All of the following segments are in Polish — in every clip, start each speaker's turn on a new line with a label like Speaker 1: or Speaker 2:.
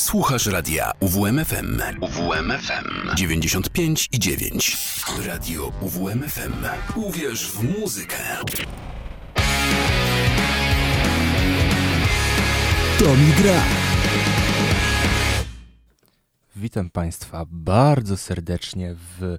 Speaker 1: Słuchasz radia UWMFM. UWMFM 95 i 9. Radio UWMFM. Uwierz w muzykę.
Speaker 2: To mi gra.
Speaker 3: Witam Państwa bardzo serdecznie w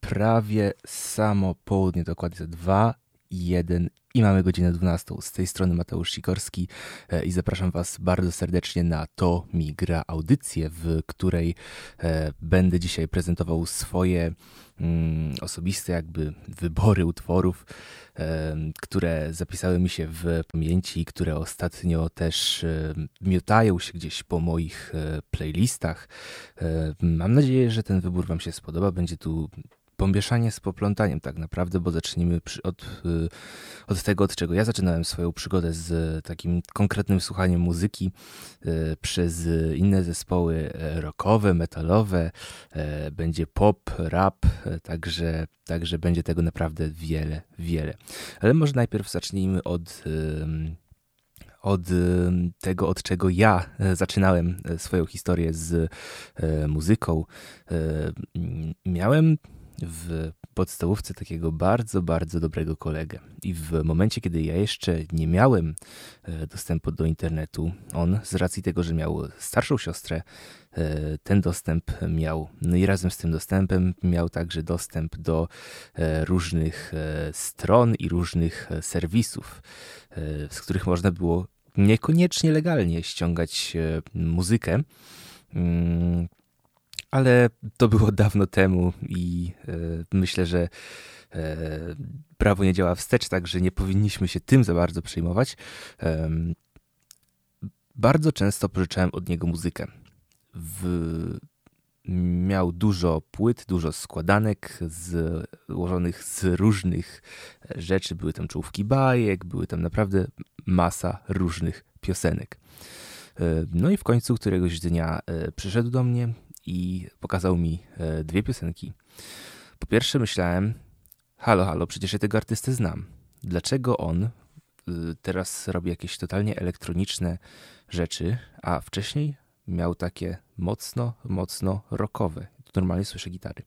Speaker 3: prawie samo południe, dokładnie za 2 i 1 i mamy godzinę 12. Z tej strony Mateusz Sikorski e, i zapraszam Was bardzo serdecznie na To Mi Gra audycję, w której e, będę dzisiaj prezentował swoje mm, osobiste jakby wybory utworów, e, które zapisały mi się w pamięci, które ostatnio też miotają się gdzieś po moich playlistach. Mam nadzieję, że ten wybór Wam się spodoba. Będzie tu pomieszanie z poplątaniem tak naprawdę, bo zacznijmy przy, od, y, od tego, od czego ja zaczynałem swoją przygodę z takim konkretnym słuchaniem muzyki y, przez inne zespoły e, rockowe, metalowe, e, będzie pop, rap, e, także, także będzie tego naprawdę wiele, wiele. Ale może najpierw zacznijmy od od tego, od czego ja zaczynałem swoją historię z muzyką. Miałem w podstawówce takiego bardzo, bardzo dobrego kolegę. I w momencie, kiedy ja jeszcze nie miałem e, dostępu do internetu, on z racji tego, że miał starszą siostrę, e, ten dostęp miał. No i razem z tym dostępem miał także dostęp do e, różnych stron i różnych serwisów, z których można było niekoniecznie legalnie ściągać muzykę mm, ale to było dawno temu i e, myślę, że e, prawo nie działa wstecz, także nie powinniśmy się tym za bardzo przejmować. E, bardzo często pożyczałem od niego muzykę. W, miał dużo płyt, dużo składanek złożonych z różnych rzeczy. Były tam czołówki bajek, były tam naprawdę masa różnych piosenek. E, no i w końcu któregoś dnia e, przyszedł do mnie i pokazał mi e, dwie piosenki. Po pierwsze myślałem, halo, halo, przecież ja tego artystę znam. Dlaczego on y, teraz robi jakieś totalnie elektroniczne rzeczy, a wcześniej miał takie mocno, mocno rockowe. Normalnie słyszę gitary.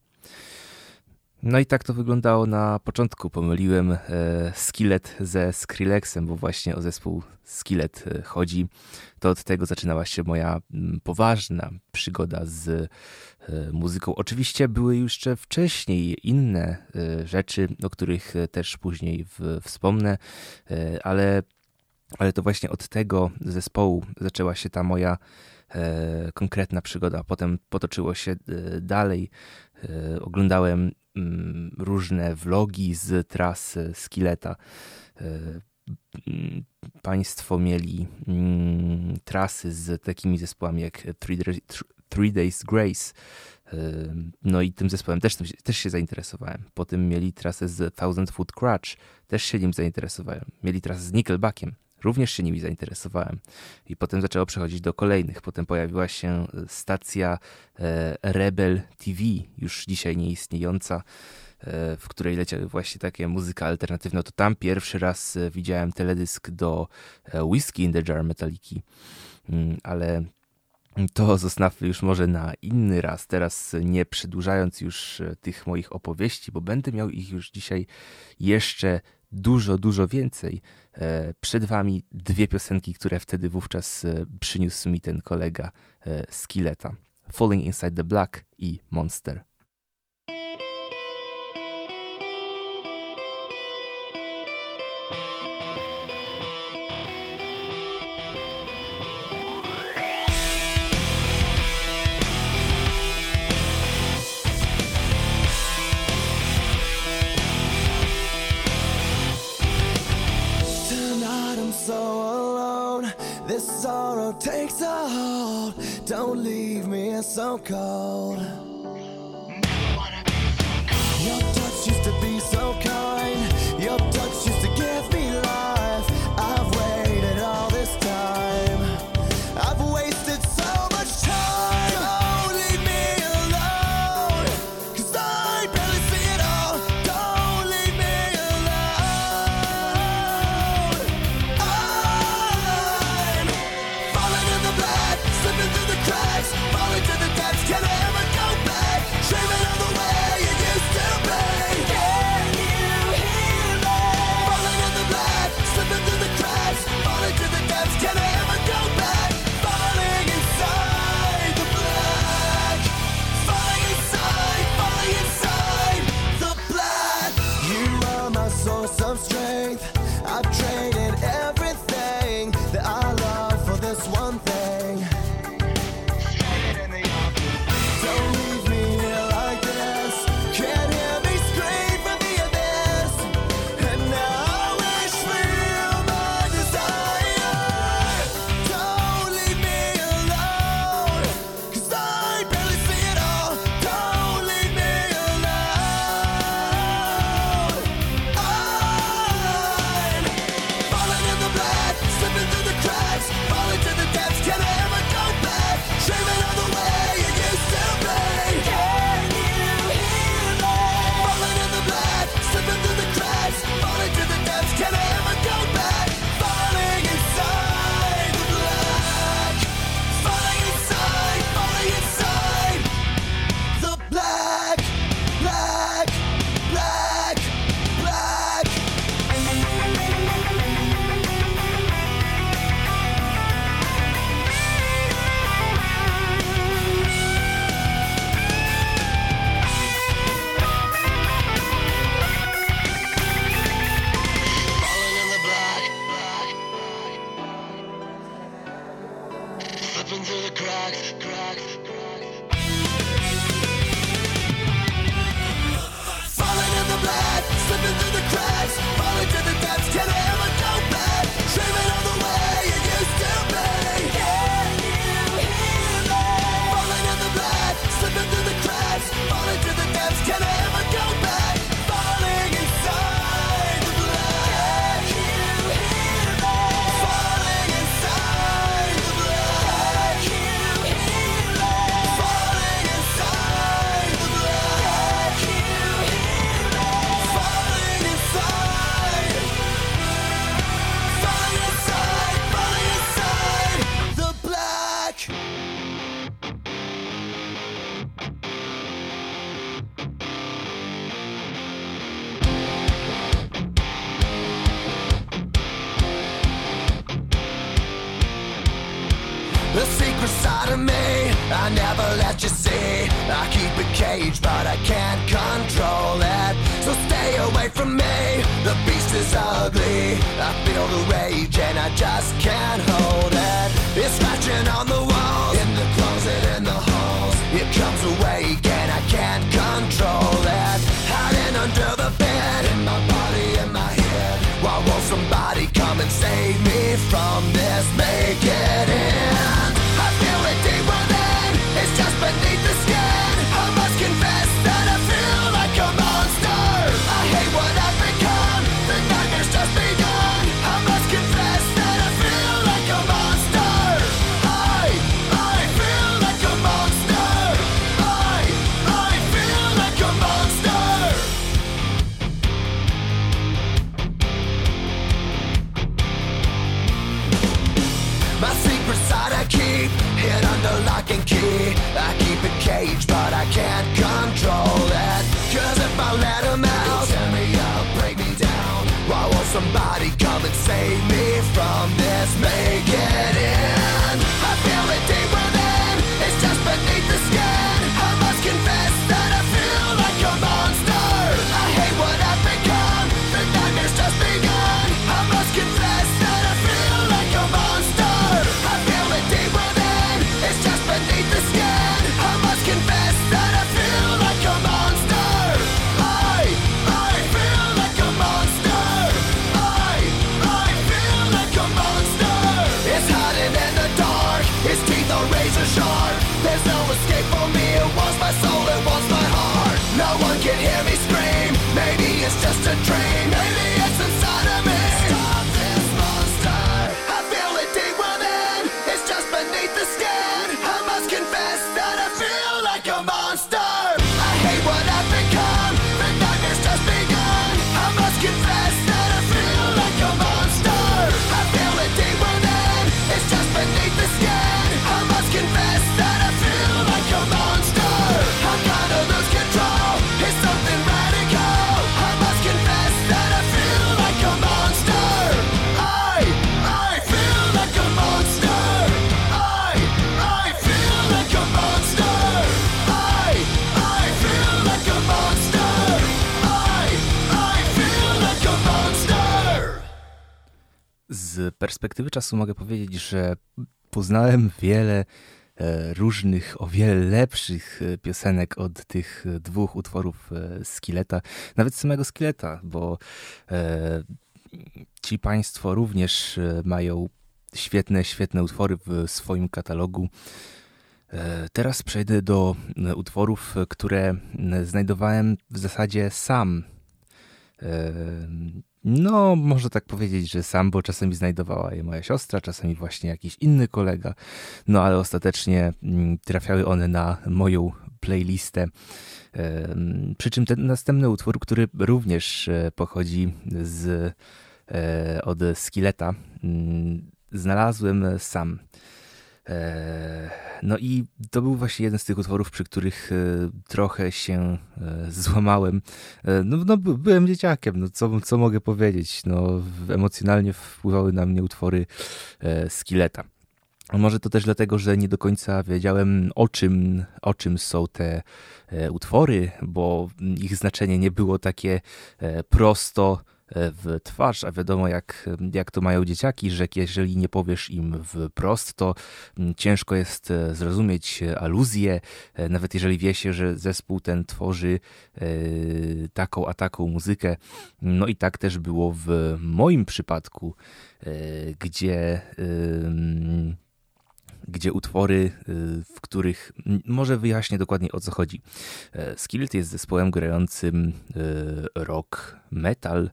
Speaker 3: No i tak to wyglądało na początku. Pomyliłem e, Skillet ze Skrillexem, bo właśnie o zespół Skillet e, chodzi. To od tego zaczynała się moja m, poważna przygoda z e, muzyką. Oczywiście były jeszcze wcześniej inne e, rzeczy, o których też później w, wspomnę, e, ale, ale to właśnie od tego zespołu zaczęła się ta moja e, konkretna przygoda. Potem potoczyło się dalej. Oglądałem Mm, różne vlogi z tras Skileta. E, mm, państwo mieli mm, trasy z takimi zespołami jak Three Days Grace. E, no i tym zespołem też, też się zainteresowałem. Potem mieli trasę z Thousand Foot Crutch, też się nim zainteresowałem. Mieli trasę z Nickelbackiem, Również się nimi zainteresowałem i potem zaczęło przechodzić do kolejnych. Potem pojawiła się e, stacja e, Rebel TV, już dzisiaj nieistniejąca, e, w której leciały właśnie takie muzyka alternatywna. To tam pierwszy raz widziałem teledysk do Whiskey in the Jar Metaliki, mm, ale to zostawmy już może na inny raz. Teraz nie przedłużając już tych moich opowieści, bo będę miał ich już dzisiaj jeszcze dużo, dużo więcej. E, przed Wami dwie piosenki, które wtedy wówczas e, przyniósł mi ten kolega e, Skileta. Falling Inside the Black i Monster. Don't leave me so cold. Your touch used to be so me. I never let you see. I keep it caged, but I can't control it. So stay away from me. The beast is ugly. I feel the rage and I just can't hold it. It's scratching on the walls, in the closet, in the halls. It comes awake and I can't control it. Hiding under the bed,
Speaker 4: in my body, in my head. Why won't somebody come and save me from this making?
Speaker 3: Perspektywy czasu mogę powiedzieć, że poznałem wiele e, różnych, o wiele lepszych e, piosenek od tych dwóch utworów e, Skileta, nawet samego Skileta, bo ci państwo również mają świetne, świetne utwory w swoim katalogu. Teraz przejdę do utworów, które znajdowałem w zasadzie sam no, można tak powiedzieć, że sam, bo czasami znajdowała je moja siostra, czasami właśnie jakiś inny kolega, no ale ostatecznie mm, trafiały one na moją playlistę. Przy czym ten następny utwór, który również e, pochodzi z, e, od Skileta, mm, znalazłem sam. E, no i to był właśnie jeden z tych utworów, przy których e, trochę się e, złamałem. No, no byłem dzieciakiem, no co, co mogę powiedzieć? No, emocjonalnie wpływały na mnie utwory Skileta. Może to też dlatego, że nie do końca wiedziałem o czym, o czym są te utwory, bo ich znaczenie nie było takie prosto w twarz, a wiadomo jak, jak to mają dzieciaki, że jeżeli nie powiesz im wprost, to mm, ciężko jest zrozumieć aluzję, nawet jeżeli wie się, że zespół ten tworzy taką a taką muzykę. No i tak też było w moim przypadku, gdzie gdzie utwory, w których może wyjaśnię dokładnie o co chodzi. E, Skillet jest zespołem grającym e, rock, metal e,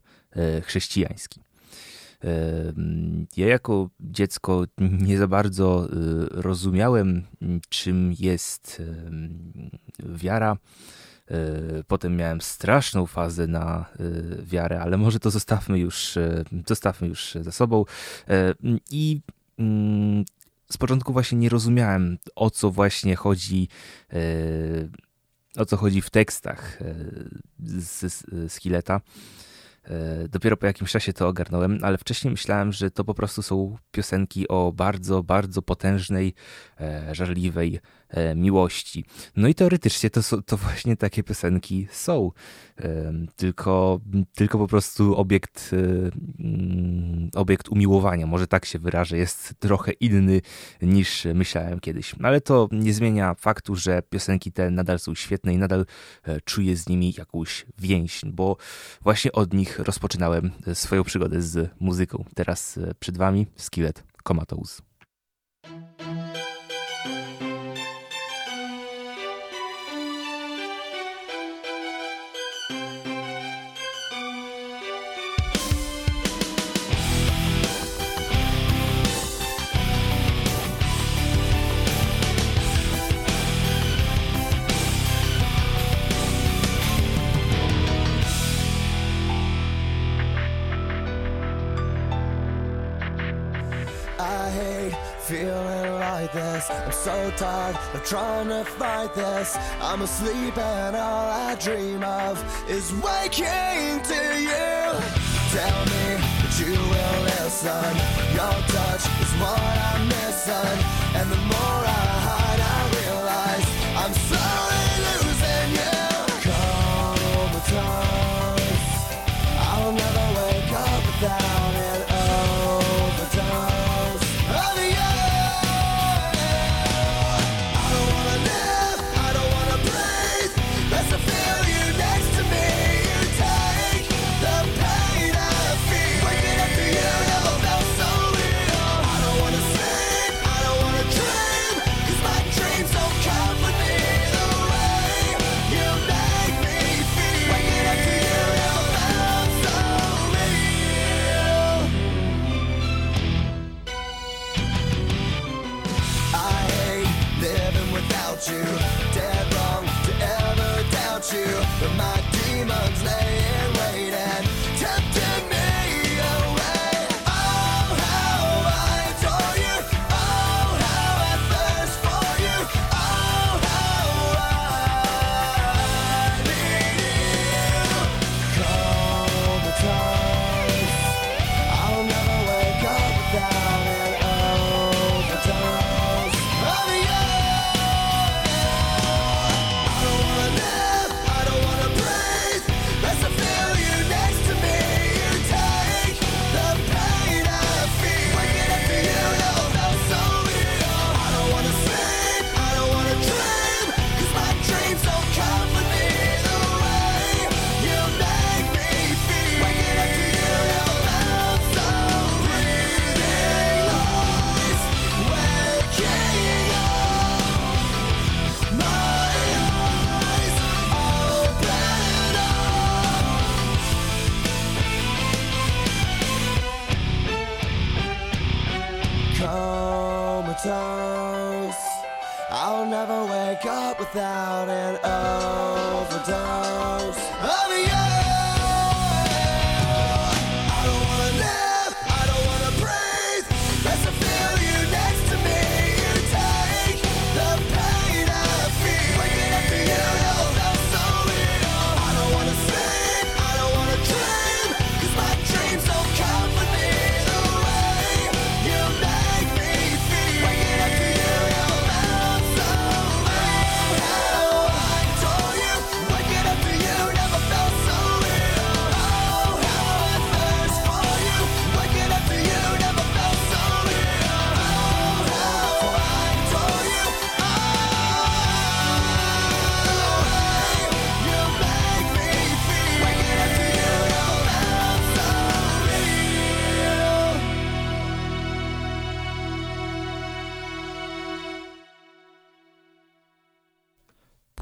Speaker 3: chrześcijański. Ja jako dziecko nie za bardzo rozumiałem, czym jest wiara. Potem miałem straszną fazę na wiarę, ale może to zostawmy już, zostawmy już za sobą. I mm, z początku właśnie nie rozumiałem, o co właśnie chodzi, e, o co chodzi w tekstach e, z, z Hileta. E, dopiero po jakimś czasie to ogarnąłem, ale wcześniej myślałem, że to po prostu są piosenki o bardzo, bardzo potężnej, żarliwej miłości. No i teoretycznie to, to właśnie takie piosenki są tylko, tylko po prostu obiekt, mm, obiekt umiłowania, może tak się wyrażę, jest trochę inny niż myślałem kiedyś. Ale to nie zmienia faktu, że piosenki te nadal są świetne i nadal e, czuję z nimi jakąś więź, bo właśnie od nich rozpoczynałem swoją przygodę z muzyką. Teraz e, przed Wami Skillet Comatose.
Speaker 4: Tired of trying to fight this. I'm asleep and all I dream of is waking to you. Tell me that you will listen. Your touch is what I'm missing, and the more I hide, I realize I'm slowly losing you. Comatose. I'll never wake up without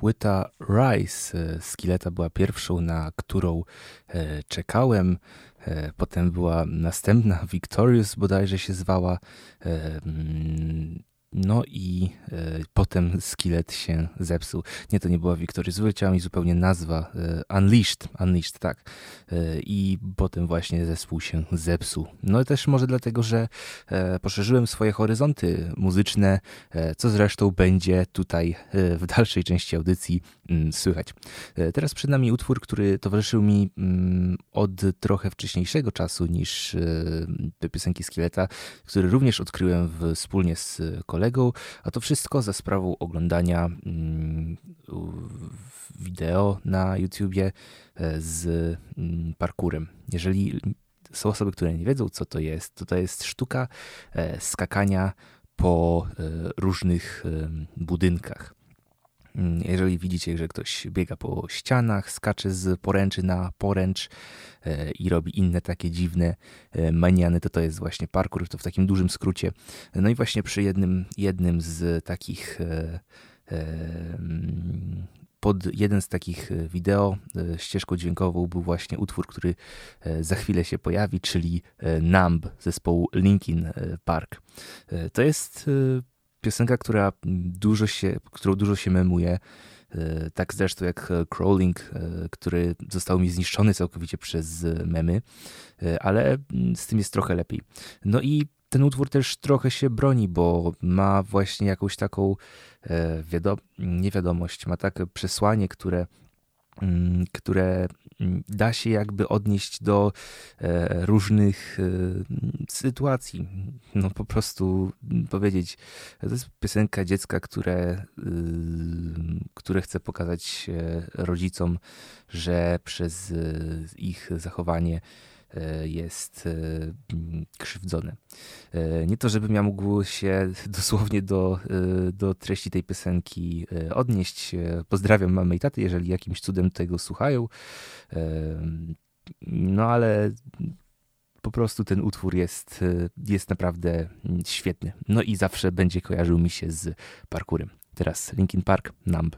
Speaker 3: płyta Rise Skileta była pierwszą, na którą czekałem. Potem była następna Victorious bodajże się zwała. No i e, potem Skillet się zepsuł. Nie, to nie była Victoria, wyleciała mi zupełnie nazwa. E, Unleashed, Unleashed, tak. E, I potem właśnie zespół się zepsuł. No też może dlatego, że poszerzyłem swoje horyzonty muzyczne, co zresztą będzie tutaj w dalszej części audycji mm, słychać. Teraz przed nami utwór, który towarzyszył mi mm, od trochę wcześniejszego czasu niż te piosenki Skileta, który również odkryłem wspólnie z kolegą kolegą, a to wszystko za sprawą oglądania mm, wideo na YouTubie e, z mm, parkurem. Jeżeli są osoby, które nie wiedzą, co to jest, to to jest sztuka e, skakania po e, różnych budynkach. Mm, jeżeli widzicie, że ktoś biega po ścianach, skacze z poręczy na poręcz e, i robi inne takie dziwne e, maniany, to to jest właśnie parkour, to w takim dużym skrócie. No i właśnie przy jednym, jednym z takich e, mm, pod jeden z takich wideo ścieżką dźwiękową był właśnie utwór, który za chwilę się pojawi, czyli Numb zespołu Linkin Park. To jest piosenka, która dużo się, którą dużo się memuje. E, tak zresztą jak Crawling, e, który został mi zniszczony całkowiecie przez memy, e, ale z tym jest trochę lepiej. No i ten utwór też trochę się broni, bo ma właśnie jakąś taką wiadom niewiadomość, ma takie przesłanie, które Mm, które mm, da się jakby odnieść do e, różnych e, sytuacji. No po prostu powiedzieć, to jest piosenka dziecka, które, y, które chce pokazać rodzicom, że przez ich zachowanie jest e, krzywdzone. E, nie to, żebym ja mógł się dosłownie do, do treści tej piosenki odnieść. Pozdrawiam mamy i taty, jeżeli jakimś cudem tego słuchają. No ale po prostu ten utwór jest, jest naprawdę świetny. No i zawsze będzie kojarzył mi się z parkurem. Teraz Linkin Park, Numb.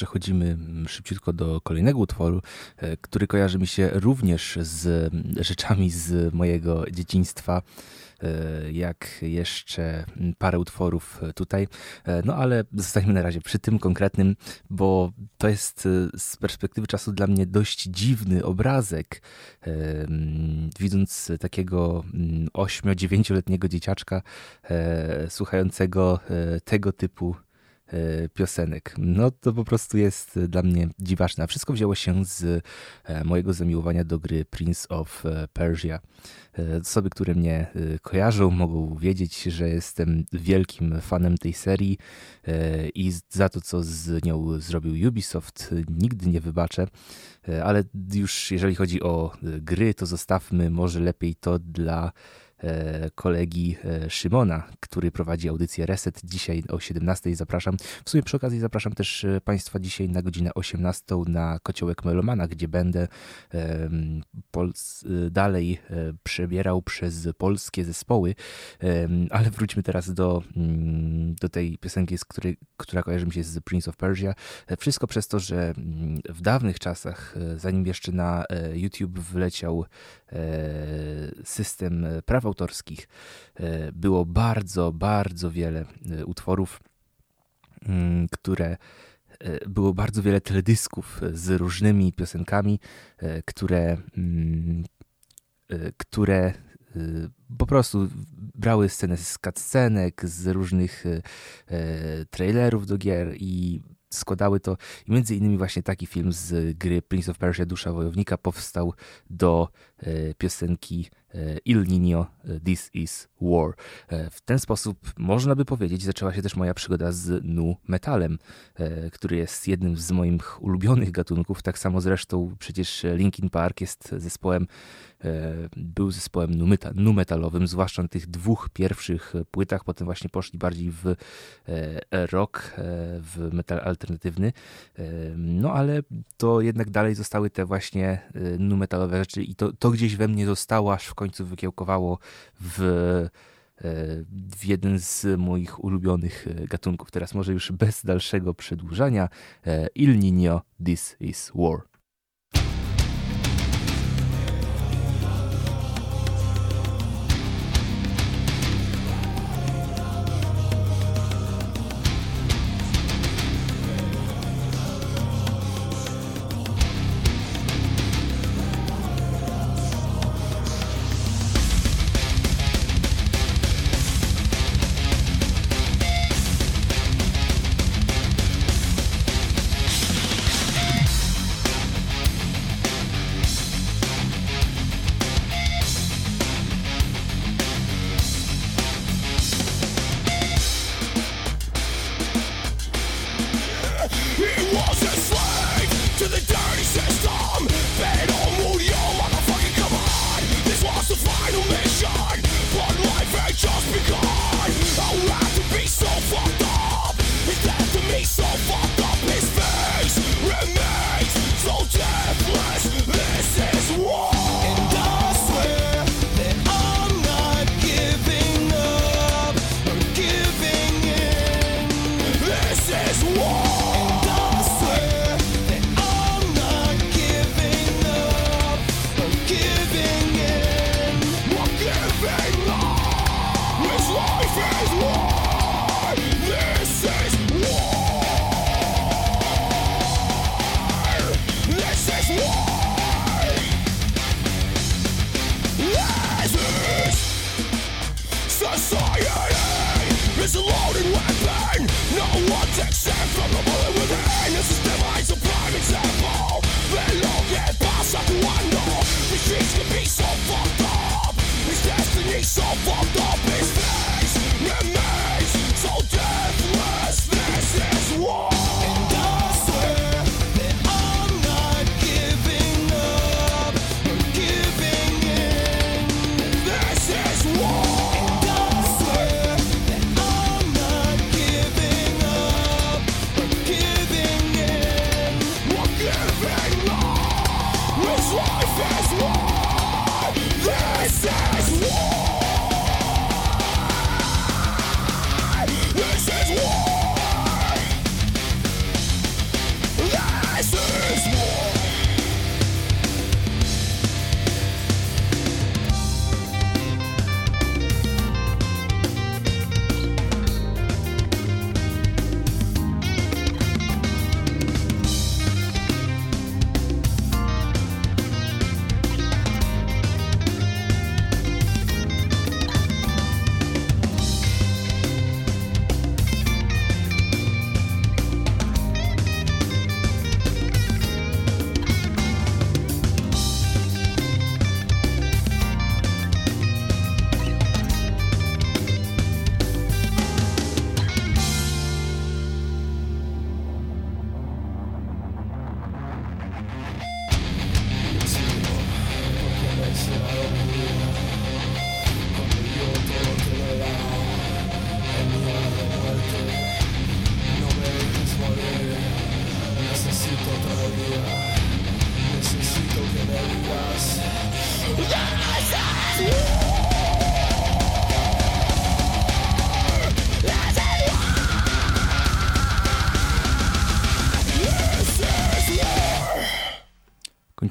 Speaker 3: Przechodzimy szybciutko do kolejnego utworu, e, który kojarzy mi się również z rzeczami z mojego dzieciństwa, e, jak jeszcze parę utworów tutaj. No ale zostańmy na razie przy tym konkretnym, bo to jest z perspektywy czasu dla mnie dość dziwny obrazek. Widząc takiego 8-9-letniego dzieciaczka słuchającego tego typu E, piosenek. No to po prostu jest dla mnie dziwaczne. Wszystko wzięło się z e, mojego zamiłowania do gry Prince of e, Persia. Osoby, które mnie kojarzą, mogą wiedzieć, że jestem wielkim fanem tej serii i za to, co z nią zrobił Ubisoft, nigdy nie wybaczę. Ale już jeżeli chodzi o gry, to zostawmy może lepiej to dla E, kolegi e, Szymona, który prowadzi audycję Reset. Dzisiaj o 17 zapraszam. W sumie przy okazji zapraszam też e, Państwa dzisiaj na godzinę 18 na Kociołek Melomana, gdzie będę dalej przebierał przez polskie zespoły. Ale wróćmy teraz do, mm, do tej piosenki, z której, która kojarzy mi się z Prince of Persia. Wszystko przez to, że mm, w dawnych czasach, zanim jeszcze na YouTube wleciał system praw autorskich e, było bardzo, bardzo wiele e, utworów, mm, które e, było bardzo wiele teledysków z różnymi piosenkami, które, mm, które po prostu brały scenę z cutscenek, z różnych trailerów do gier i składały to. I między innymi właśnie taki film z gry Prince of Persia Dusza Wojownika powstał do piosenki Il Nino This Is War. W ten sposób można by powiedzieć zaczęła się też moja przygoda z nu metalem, który jest jednym z moich ulubionych gatunków. Tak samo zresztą przecież Linkin Park jest zespołem był zespołem nu metalowym, zwłaszcza na tych dwóch pierwszych płytach. Potem właśnie poszli bardziej w rock, w metal alternatywny. No ale to jednak dalej zostały te właśnie nu metalowe rzeczy i to, to gdzieś we mnie zostało, aż w końcu wykiełkowało w, e, w jeden z moich ulubionych e, gatunków. Teraz może już bez dalszego przedłużania. E, Il Niño, This is War.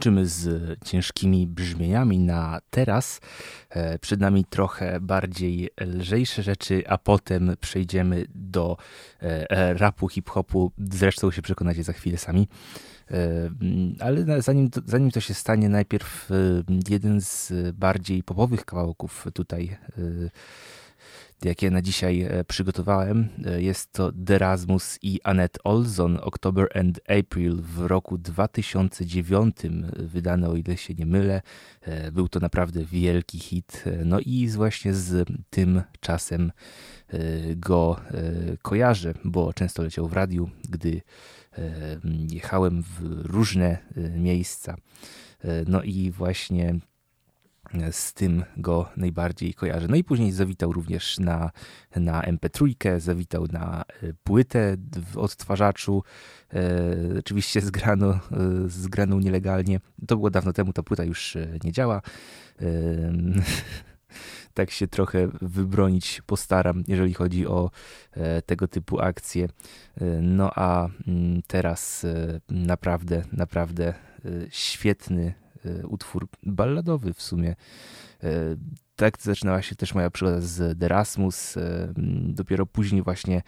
Speaker 3: Kończymy z ciężkimi brzmieniami na teraz. E, przed nami trochę bardziej lżejsze rzeczy, a potem przejdziemy do e, rapu, hip-hopu. Zresztą się przekonacie za chwilę sami. Ale zanim zanim to się stanie, najpierw jeden z bardziej popowych kawałków tutaj jakie na dzisiaj e, przygotowałem. E, jest to Derasmus i Annette Olson, October and April w roku 2009, wydane o ile się nie mylę. E, był to naprawdę wielki hit. No i właśnie z tym czasem go kojarzę, bo często leciał w radiu, gdy jechałem w różne miejsca. No i właśnie z tym go najbardziej kojarzę. No i później zawitał również na, na MP3, zawitał na e, płytę w odtwarzaczu. E, oczywiście zgrano, e, zgraną nielegalnie. To było dawno temu, ta płyta już e, nie działa. E, tak się trochę wybronić postaram, jeżeli chodzi o tego typu akcje. No a mm, teraz naprawdę, naprawdę świetny utwór balladowy w sumie. E, tak zaczynała się też moja przygoda z Derasmus. E, dopiero później właśnie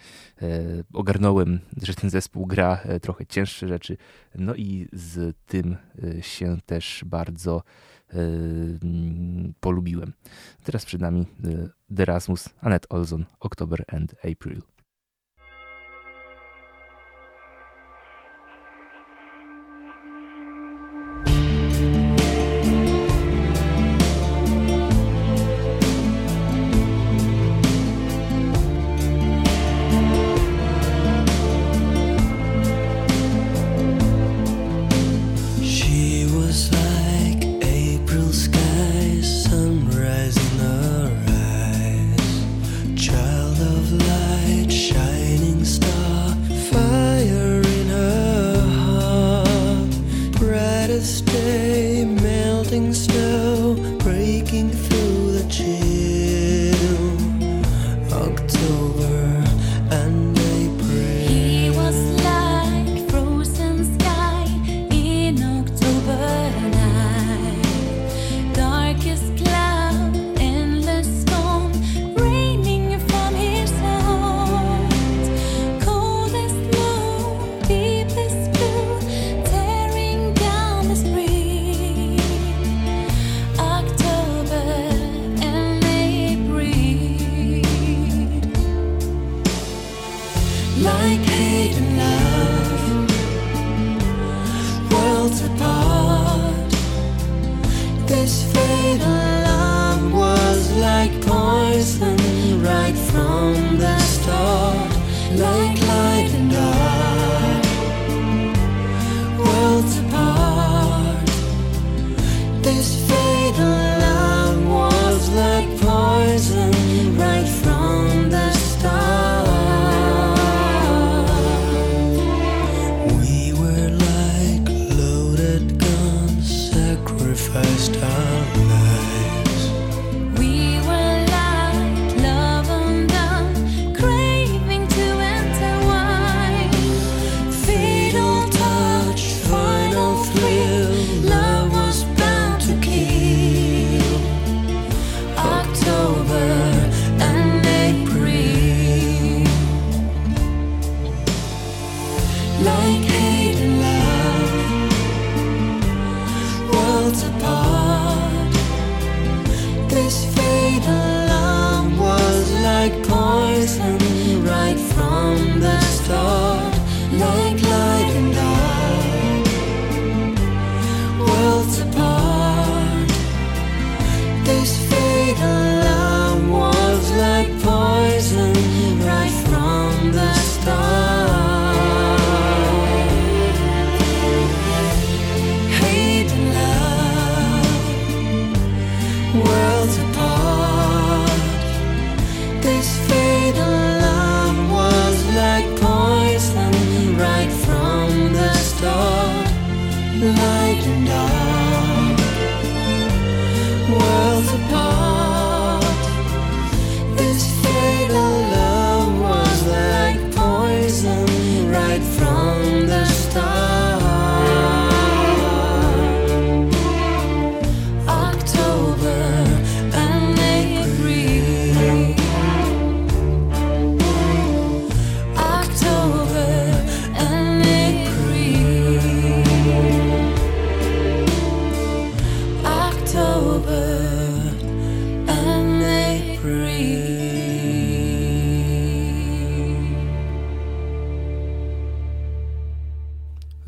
Speaker 3: ogarnąłem, że ten zespół gra trochę cięższe rzeczy. No i z tym się też bardzo polubiłem. Teraz przed nami Derasmus, Annette Olson, October and April.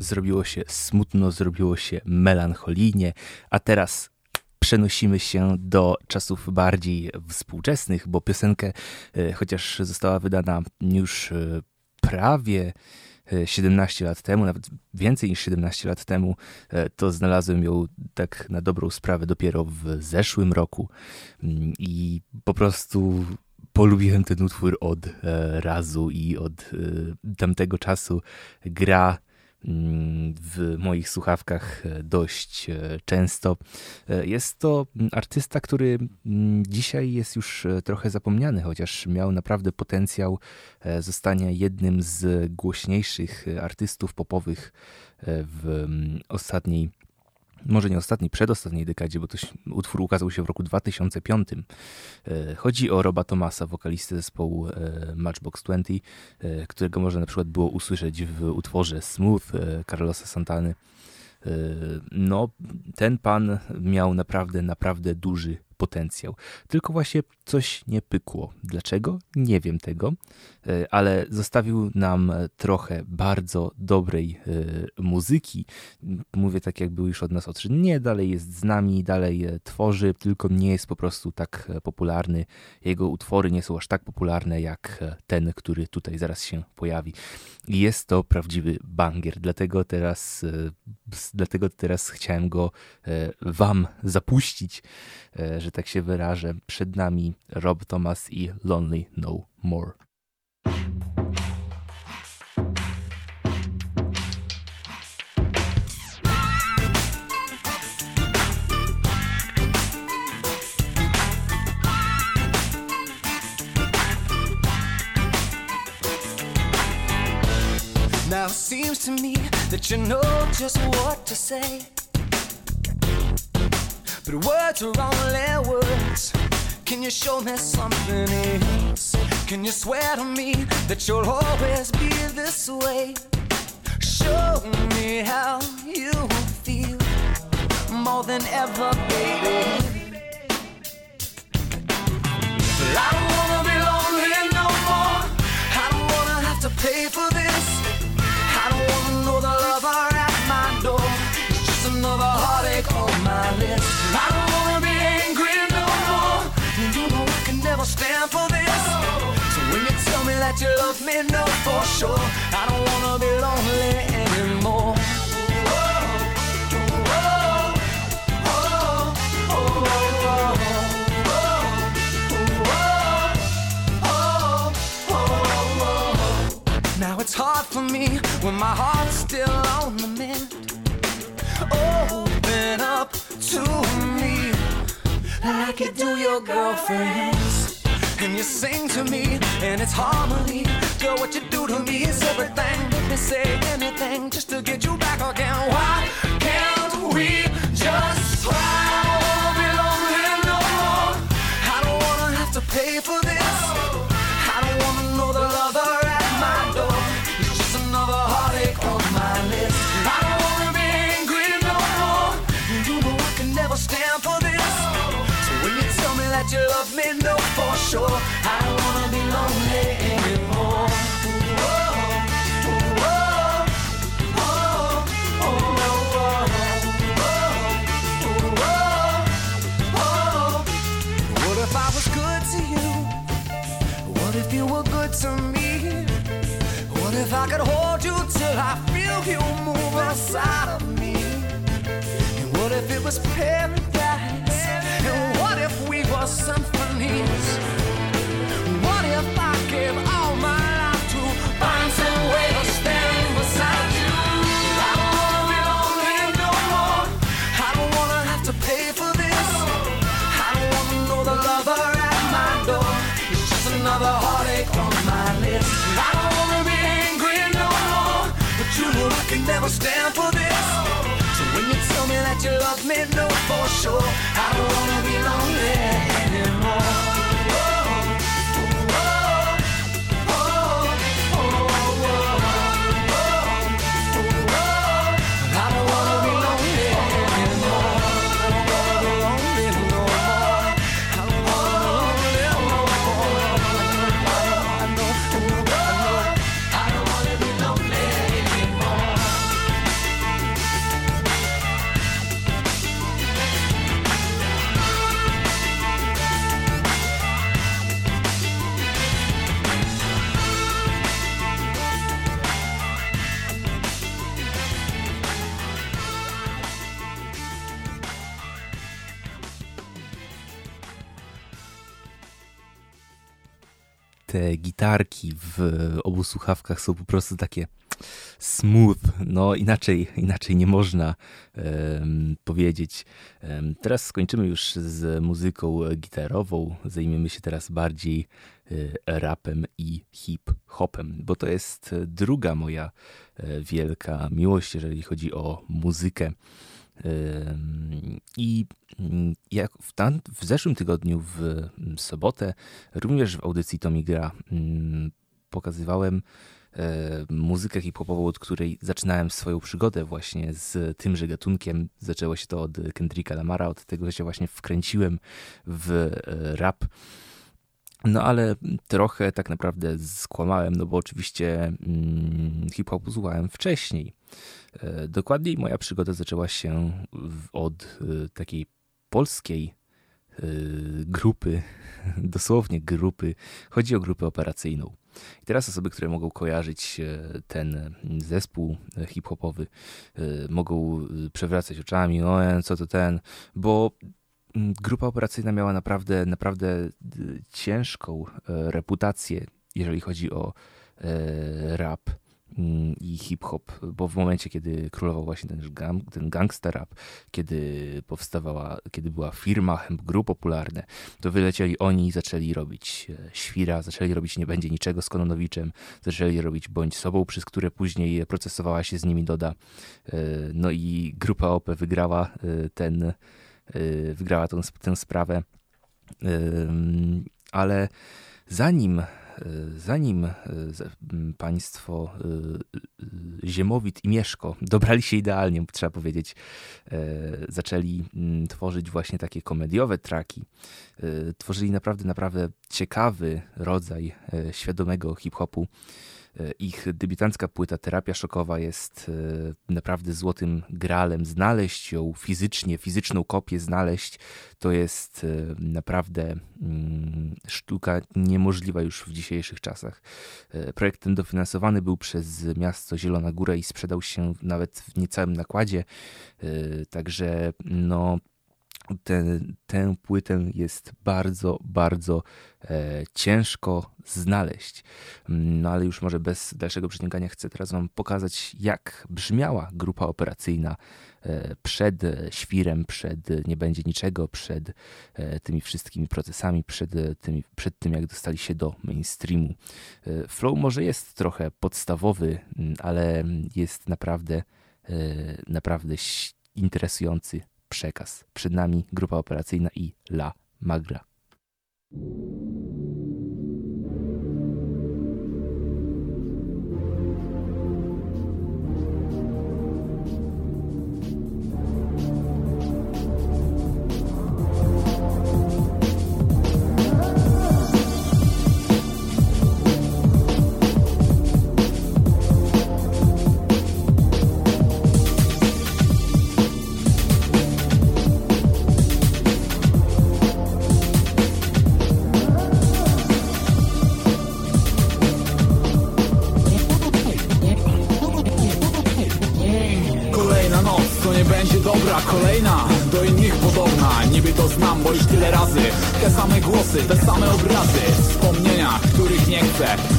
Speaker 3: Zrobiło się smutno, zrobiło się melancholijnie, a teraz przenosimy się do czasów bardziej współczesnych, bo piosenkę, e, chociaż została wydana już e, prawie 17 lat temu, nawet więcej niż 17 lat temu, to znalazłem ją tak na dobrą sprawę dopiero w zeszłym roku mm, i po prostu polubiłem ten utwór od e, razu i od e, tamtego czasu. Gra w moich słuchawkach e, dość często. Jest to artysta, który mm, dzisiaj jest już trochę zapomniany, chociaż miał naprawdę potencjał zostania jednym z głośniejszych artystów popowych w mm, ostatniej może nie ostatniej, przedostatniej dekadzie, bo to utwór ukazał się w roku 2005. E, chodzi o Roba Thomasa, wokalistę zespołu e, Matchbox 20, e, którego można na przykład było usłyszeć w utworze Smooth Carlosa Santany. No, ten pan miał naprawdę, naprawdę duży potencjał. Tylko właśnie coś nie pykło. Dlaczego? Nie wiem tego, e, ale zostawił nam trochę bardzo dobrej e, muzyki. Mówię tak, jak był już od nas odszedł. Nie, dalej jest z nami, dalej e, tworzy, tylko nie jest po prostu tak popularny. Jego utwory nie są aż tak popularne jak ten, który tutaj zaraz się pojawi. Jest to prawdziwy banger, dlatego teraz, dlatego teraz chciałem go wam zapuścić, że tak się wyrażę. Przed nami Rob Thomas i Lonely No More.
Speaker 5: Now it seems to me that you know just what to say. But words are only words. Can you show me something else? Can you swear to me that you'll always be this way? Show me how you feel more than ever, baby. But I don't wanna be lonely no more. I don't wanna have to pay for Never stand for this. So when you tell me that you love me, know for sure. I don't wanna be lonely anymore. Now it's hard for me when my heart's still on the mend. Open up to me like you do your girlfriends. And you sing to me, and it's harmony. Girl, what you do to me is everything. Let me say anything just to get you back again. Why can't we just try? Sure. I don't wanna be lonely anymore. What if I was good to you? What if you were good to me? What if I could hold you till I feel you move inside of me? And what if it was paradise? And what if we were symphonies? Never stand for this. So when you tell me that you love me, know for sure I don't wanna be lonely
Speaker 3: te gitarki w obu słuchawkach są po prostu takie smooth, no inaczej, inaczej nie można um, powiedzieć. Um, teraz skończymy już z muzyką gitarową, zajmiemy się teraz bardziej y, rapem i hip-hopem, bo to jest druga moja y, wielka miłość, jeżeli chodzi o muzykę. I mm, jak w, tam, w zeszłym tygodniu, w mm, sobotę, również w audycji Tomigra mm, pokazywałem e, muzykę hip-hopową, od której zaczynałem swoją przygodę właśnie z tymże gatunkiem. Zaczęło się to od Kendricka Lamara, od tego się właśnie wkręciłem w e, rap. No ale trochę tak naprawdę skłamałem, no bo oczywiście hip-hopu słuchałem wcześniej. E, dokładniej moja przygoda zaczęła się od e, takiej polskiej e, grupy, dosłownie grupy. Chodzi o grupę operacyjną. I teraz osoby, które mogą kojarzyć ten zespół hip-hopowy, mogą przewracać oczami, o co to ten, bo grupa operacyjna miała naprawdę, naprawdę ciężką reputację, jeżeli chodzi o rap Mm, i hip-hop, bo w momencie, kiedy królował właśnie ten, gang, ten gangster rap, kiedy powstawała, kiedy była firma Hemp Group popularne, to wylecieli oni i zaczęli robić e, świra, zaczęli robić Nie będzie niczego z Kononowiczem, zaczęli robić Bądź sobą, przez które później procesowała się z nimi Doda. E, no i grupa OP wygrała e, ten, wygrała tę, tę sprawę, ale zanim zanim e, państwo Ziemowit i Mieszko dobrali się idealnie, trzeba powiedzieć, zaczęli tworzyć właśnie takie komediowe traki, tworzyli naprawdę, naprawdę ciekawy rodzaj świadomego hip-hopu, ich debiutancka płyta Terapia Szokowa jest e, naprawdę złotym gralem. Znaleźć ją fizycznie, fizyczną kopię znaleźć, to jest e, naprawdę mm, sztuka niemożliwa już w dzisiejszych czasach. E, projekt ten dofinansowany był przez miasto Zielona Góra i sprzedał się nawet w niecałym nakładzie, także no tę, tę płytę jest bardzo, bardzo e, ciężko znaleźć. No ale już może bez dalszego przeciągania chcę teraz Wam pokazać, jak brzmiała grupa operacyjna e, przed świrem, przed nie będzie niczego, przed e, tymi wszystkimi procesami, przed, tymi, przed tym, jak dostali się do mainstreamu. E, flow może jest trochę podstawowy, ale jest naprawdę, e, naprawdę interesujący przekaz. Przed nami grupa operacyjna i La Magra.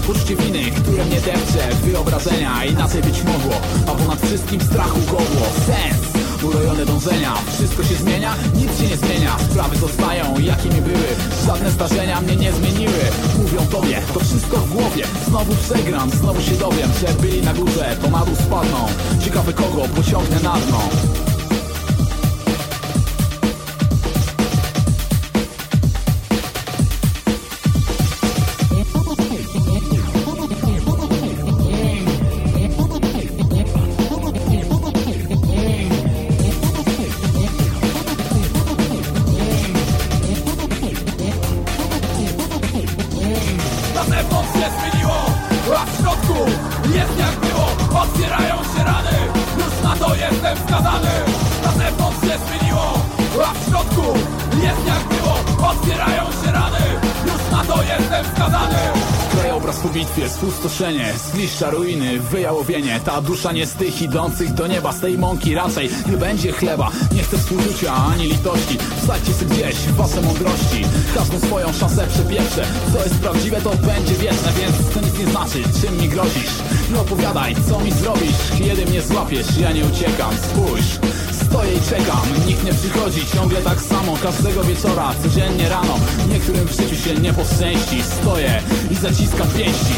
Speaker 6: Uczci winy,
Speaker 7: które mnie depcze Wyobrażenia, i inaczej być mogło. A ponad wszystkim strachu godło Sens urojone dążenia. Wszystko się zmienia, nic się nie zmienia. Sprawy zostają, jakimi były. Żadne zdarzenia mnie nie zmieniły. Mówią tobie, to wszystko w głowie. Znowu przegram, znowu się dowiem. Że byli na górze, to na dół spadną. Ciekawe kogo pociągnę na dno
Speaker 6: Zgliszcza ruiny Wyjałowienie, ta dusza nie z tych idących do nieba Z tej mąki raczej nie będzie chleba. Nie chcę współczucia ani litości. Wsadźcie się gdzieś wasze mądrości. Każdą swoją szansę przepieprzę Co jest prawdziwe to będzie wieczne Więc to nic nie znaczy, czym mi grozisz. Nie opowiadaj, co mi zrobisz. Kiedy mnie złapiesz, ja nie uciekam. Spójrz Stoję i czekam, nikt nie przychodzi Ciągle tak samo, każdego wieczora Codziennie rano, niektórym w życiu się nie poszczęści Stoję i zaciskam pięści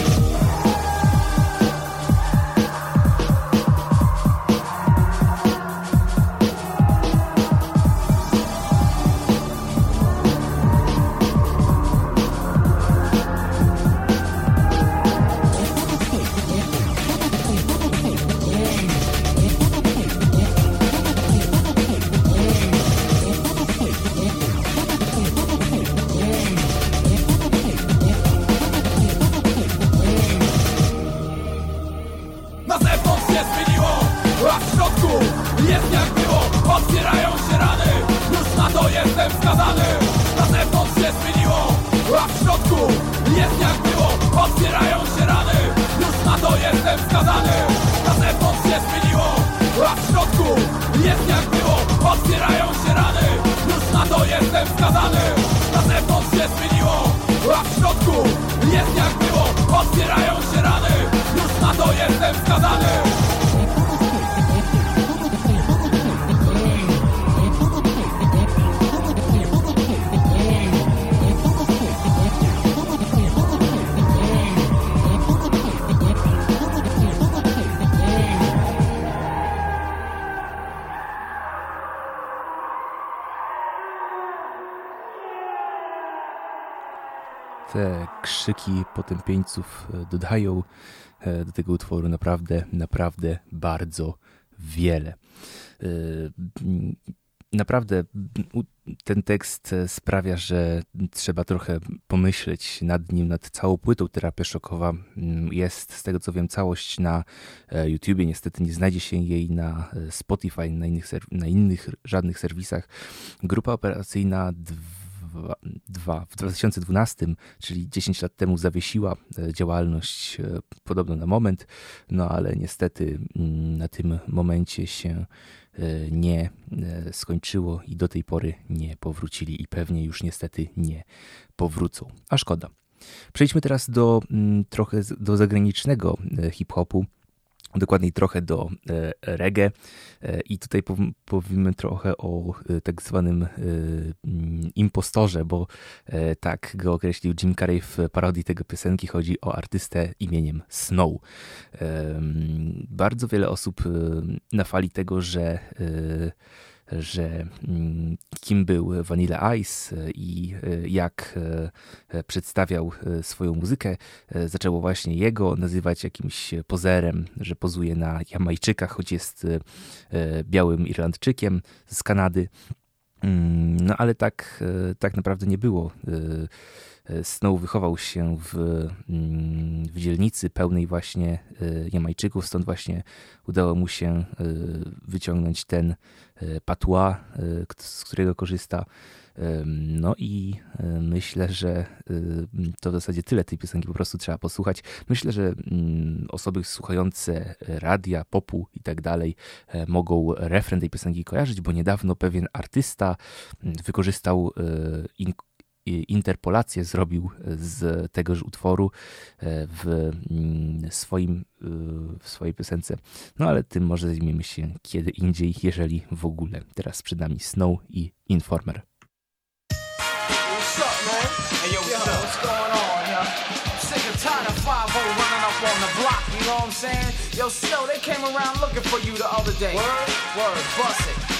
Speaker 3: krzyki potępieńców e, dodają e, do tego utworu naprawdę, naprawdę bardzo wiele. E, naprawdę ten tekst sprawia, że trzeba trochę pomyśleć nad nim, nad całą płytą. Terapia szokowa jest, z tego co wiem, całość na YouTubie. Niestety nie znajdzie się jej na Spotify, na innych, na innych żadnych serwisach. Grupa operacyjna 2 w 2012, czyli 10 lat temu, zawiesiła e, działalność e, podobno na moment, no ale niestety mm, na tym momencie się e, nie skończyło i do tej pory nie powrócili i pewnie już niestety nie powrócą. A szkoda. Przejdźmy teraz do mm, trochę do zagranicznego hip-hopu dokładniej trochę do e, reggae e, i tutaj powiemy trochę o e, tak zwanym mm, impostorze, bo tak go określił Jim Carrey w parodii tego piosenki. Chodzi o artystę imieniem Snow. Bardzo wiele osób na fali tego, że że mm, kim był Vanilla Ice i e, jak e, przedstawiał e, swoją muzykę, zaczęło właśnie jego nazywać jakimś pozerem, że pozuje na Jamajczykach, choć jest białym Irlandczykiem z Kanady. Mm, no ale tak, tak naprawdę nie było. Snow wychował się w, mm, w dzielnicy pełnej właśnie Jamajczyków, stąd właśnie udało mu się wyciągnąć ten E, Patua, e, z którego korzysta. No i e, myślę, że to w zasadzie tyle tej piosenki po prostu trzeba posłuchać. Myślę, że mm, osoby słuchające radia, popu i tak dalej mogą refren tej piosenki kojarzyć, bo niedawno pewien artysta mm, wykorzystał interpolację zrobił z tegoż utworu e, w mm, swoim, e, w swojej piosence. No ale tym może zajmiemy się kiedy indziej, jeżeli w ogóle. Teraz przed nami Snow i Informer. Yo, Snow, they came around looking for you the other day. Word, word, bust it.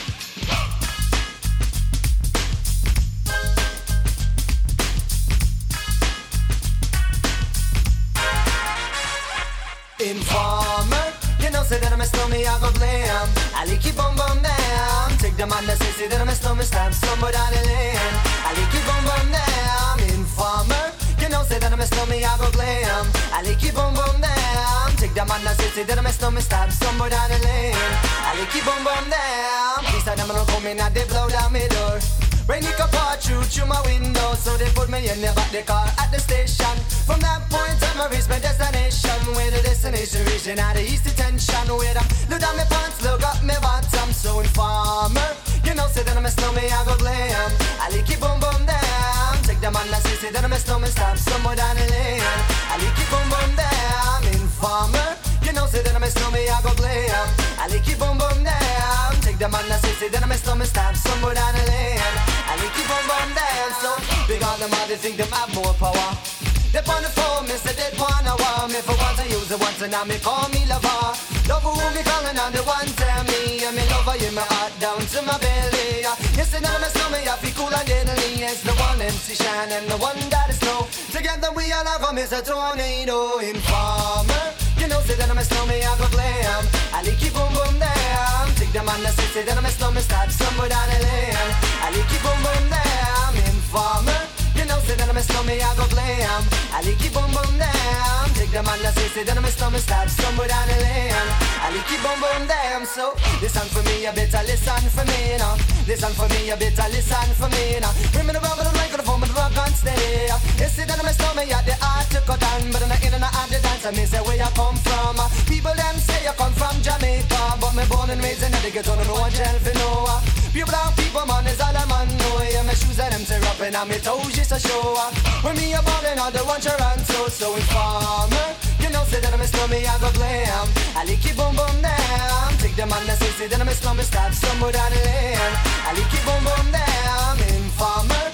Speaker 8: Informer, you know, say that I'm a snowman, I go blam. I like you bum bum down. Take the man that say, say that I'm a snowman, stamp somewhere down the lane. I like you bum bum down. Informer, you know, say that I'm a snowman, I go glam. I like you bum bum down. Take the man that say, say that I'm a snowman, stamp somewhere down the lane. I like you bum bum down. Please, I'm gonna come in and they blow down my door. Rain it could pour through my window, so they put me in the back the car at the station. From that point on, I reached my destination Reaching out the east detention with them. Look down my pants, look up my bottom. So informer, you know, say that I'm a snowman, I go glam. I like it boom boom down. Take them on the say that I'm a snowman, stop somewhere down the lane. I like it boom boom down. Informer, you know, say that I'm a snowman, I go glam. I like it boom boom down. Take them on the say, say that I'm a snowman, stop somewhere down the lane. I like it boom boom down. So big on them, they think them have more power. They on the phone, me say they wanna want me for once I use it once and now me call me lover. Love who me calling on the one tell me and me lover in my heart down to my belly. Yes, and I'm a snowman, I feel cool and deadly. It's the one MC Shine and the one that is snow. Together we all have a tornado informer. You know, say that I'm a snowman, I go glam. I like it boom boom down. Take them on the say, say that I'm a snowman, start somewhere down the lane. I like it boom boom down. Informer. You know, say that I'm a snowman, I go glam. I like it boom boom down. Take the say, say that I'm a snowman, start somewhere down the lane. I like it boom boom down. So listen for me, you better listen for me now. Listen for me, you better listen for me now. Bring me the rubber, the microphone, but the rock on stay. You see that I'm a snowman, yeah, the art to cut down, but I'm not in and out the dance. I mean, say where you come from. People them say you come from Jamaica, but me born and raised in the ghetto, no one tell for no. Pure brown people, man, is all I'm on. No, yeah, my shoes and them tear up and I'm toes just a show up. When me a ballin', all the one Toronto, so informer. You know, say that I'm a snowman, I go glam. I like it boom boom down. Take them on the say, say that I'm a snowman, stop somewhere down the lane. I like it boom boom down. Informer.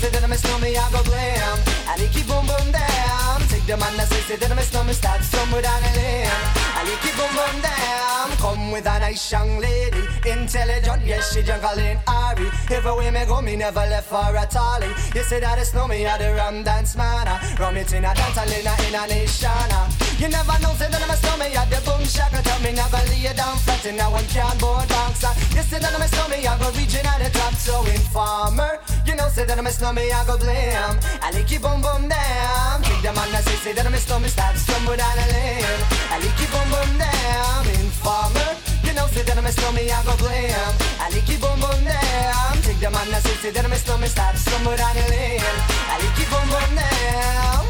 Speaker 8: Say that I'm a snowman, I go glam. I it boom boom down. Take them on the say, say that I'm a snowman, stop somewhere down the lane. I it boom boom down. Come with a nice young lady, intelligent, yes, she jungle in Ari. Everywhere me go, me never left for a tally. You say that it's no me, I the rum dance man. Ah. Rum it in a dance, I in a, in a nation. Ah. You never know, say that I'm a snowman, I the boom shaka. Tell me never lay it down flat, and now one can't board bounce. You say that I'm a snowman, I go reaching at the top, so informer. You know, say that I'm a snowman, I go blam. I like it boom boom down. Take them on, I say, say that I'm a snowman, start stumble down the lane. I like it boom boom down. Informer. You know, say that I'm a snowman, I go blam. I like it boom boom down. Take them on, I say, say that I'm a snowman, start stumble down the lane. I like it boom boom down.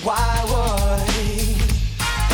Speaker 8: Why would?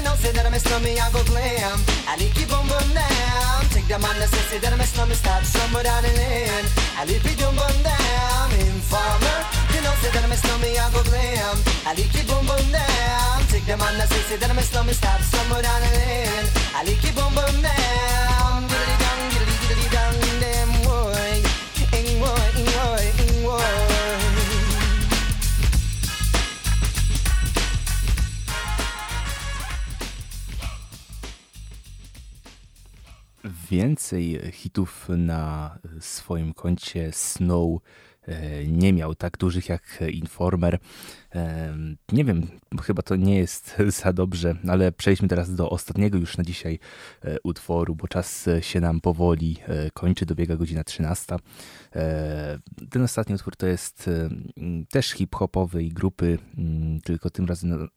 Speaker 8: you know, say that I'm a snowman, I go glam. I like it boom boom down. Take the say, say that I'm a snowman, start somewhere down the lane. I like it boom boom down. Informer, you know, say that I'm a snowman, I go glam. I like it boom boom down. Take the say, say that I'm a snowman, start somewhere down the lane. I like it boom boom down.
Speaker 3: Więcej hitów na swoim koncie Snow nie miał tak dużych jak Informer. E, Nie wiem, chyba to nie jest za dobrze, ale przejdźmy teraz do ostatniego już na dzisiaj e, utworu, bo czas się nam powoli e, kończy, dobiega godzina 13. E, Ten ostatni utwór to jest e, też hip-hopowej grupy, m, tylko tym razem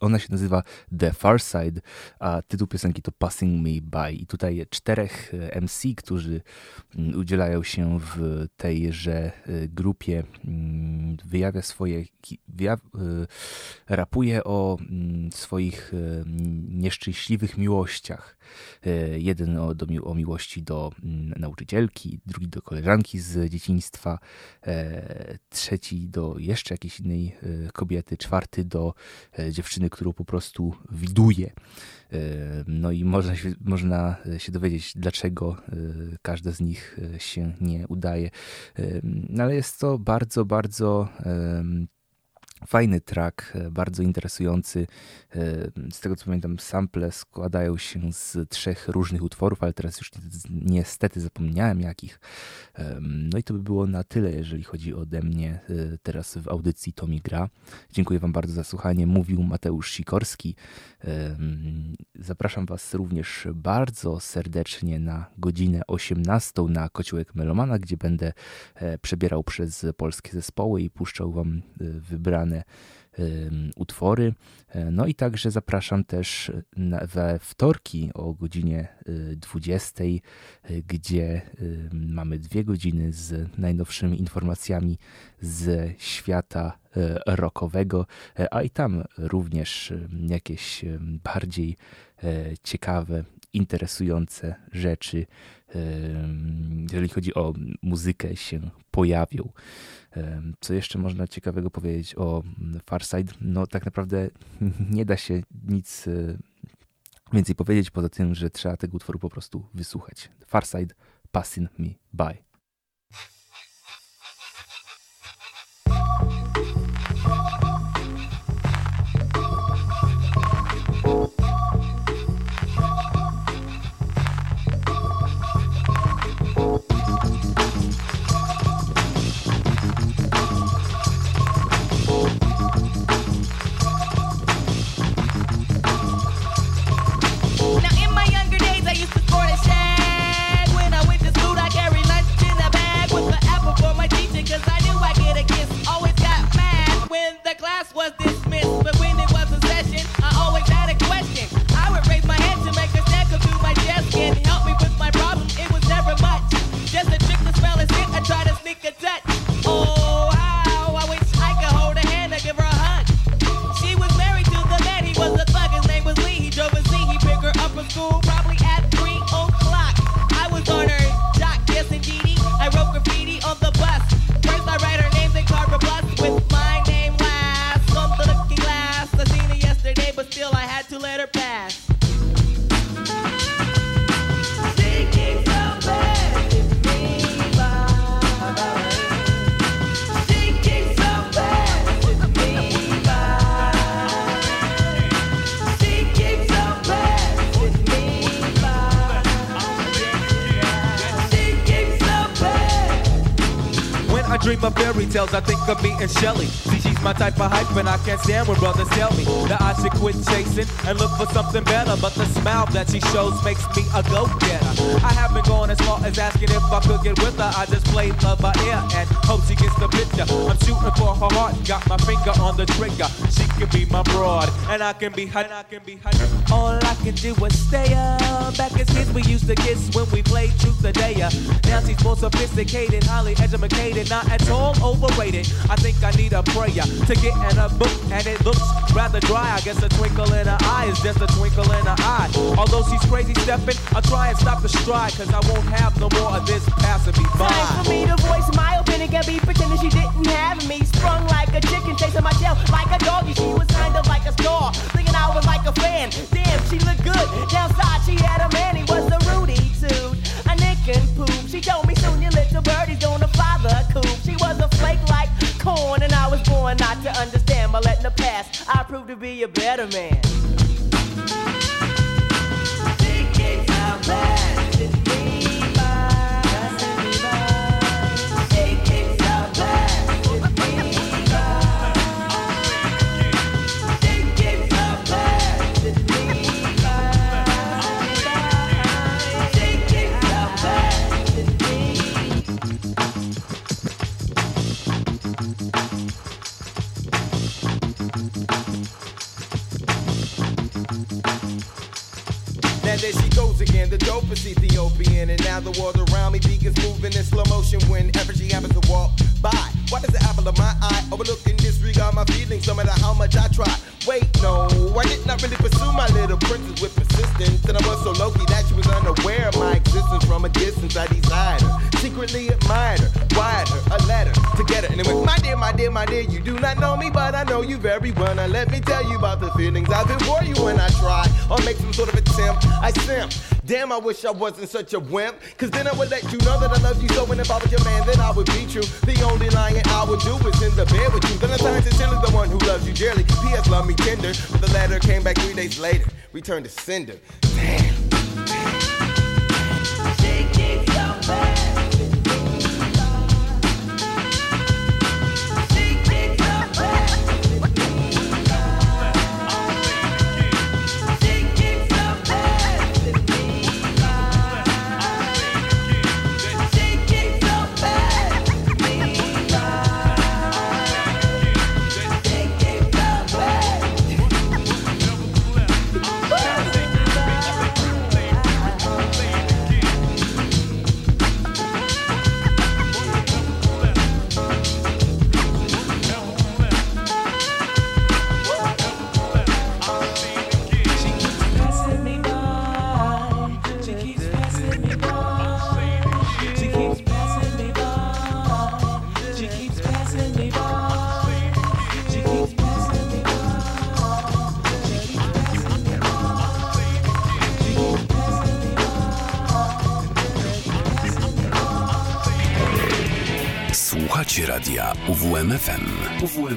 Speaker 3: ona się nazywa The Far Side, a tytuł piosenki to Passing Me By. I tutaj czterech e, MC, którzy mm, udzielają się w tejże e, grupie, mm, wyjawia swoje, e, rapuje o mm, swoich e, nieszczęśliwych miłościach. E, Jeden o, do, o miłości do mm, nauczycielki, drugi do koleżanki z dzieciństwa, e, trzeci do jeszcze jakiejś innej kobiety, czwarty do e, dziewczyny, którą po prostu widuje. E, No i można się, można się dowiedzieć, dlaczego e, każda z nich e, się nie udaje. E, No ale jest to bardzo, bardzo Fajny track, e, bardzo interesujący. E, z tego co pamiętam, sample składają się z trzech różnych utworów, ale teraz już niestety zapomniałem jakich. No i to by było na tyle, jeżeli chodzi ode mnie e, teraz w audycji Tomi Gra. Dziękuję Wam bardzo za słuchanie. Mówił Mateusz Sikorski. Zapraszam Was również bardzo serdecznie na godzinę 18 na Kociołek Melomana, gdzie będę przebierał przez polskie zespoły i puszczał Wam wybrane utwory. E, no i także zapraszam też we wtorki o godzinie 20, e, gdzie mamy dwie godziny z najnowszymi informacjami z świata e, rockowego, a i tam również jakieś bardziej ciekawe, interesujące rzeczy, jeżeli chodzi o muzykę, się pojawią. Co jeszcze można ciekawego powiedzieć o Farside? No tak naprawdę nie da się nic e, więcej powiedzieć poza tym, że trzeba tego utworu po prostu wysłuchać. Farside Passing Me By.
Speaker 4: Tales, I think of me and Shelly. See, she's my type of hype, and I can't stand when brothers tell me that I should quit chasing and look for something better. But the smile that she shows makes me a go-getter. I haven't gone as far as asking if I could get with her. I just play love by ear and hope she gets the picture. I'm shooting for her heart, got my finger on the trigger. She can be my broad, and I can be her. I can be her. All I can do is stay up. Back as kids, we used to kiss when we played truth or dare. Now she's more sophisticated, highly educated, not at all overrated. I think I need a prayer to get in a book, and it looks rather dry. I guess a twinkle in her eye is just a twinkle in her eye. Although she's crazy stepping, I'll try and stop the stride, cause I won't have no more of this passing me by.
Speaker 9: Time for me to voice my opinion, can be pretending she didn't have me. Sprung like a chicken, chasing my tail like a doggy. She was kind of like a star, thinking I was like a fan. Damn, she looked good. Downside, she had a man, he was a Rudy too. And poop. She told me soon your little birdie's gonna fly the coop. She was a flake like corn, and I was born not to understand. But letting the past, I proved to be a better man. Thinking how bad it
Speaker 4: there she goes again, the dopest Ethiopian. And now the world around me begins moving in slow motion whenever she happens to walk by. Why does the apple of my eye overlook and disregard my feelings no matter how much I try? Wait, no, I did not really pursue my little princess with persistence. And I was so low that she was unaware of my existence from a distance. I desired her, secretly admired her, my dear, you do not know me, but I know you very well. Now let me tell you about the feelings I've been for you when I try or make some sort of attempt. I simp. Damn, I wish I wasn't such a wimp. Cause then I would let you know that I love you so. And if I was your man, then I would beat you. The only lying I would do is in the bed with you. Then I turn to Tilly, the one
Speaker 10: who loves you dearly. P.S. love me tender, but the letter came back three days later. Returned to sender. Damn.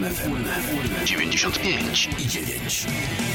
Speaker 1: UWMFM 95 i 9.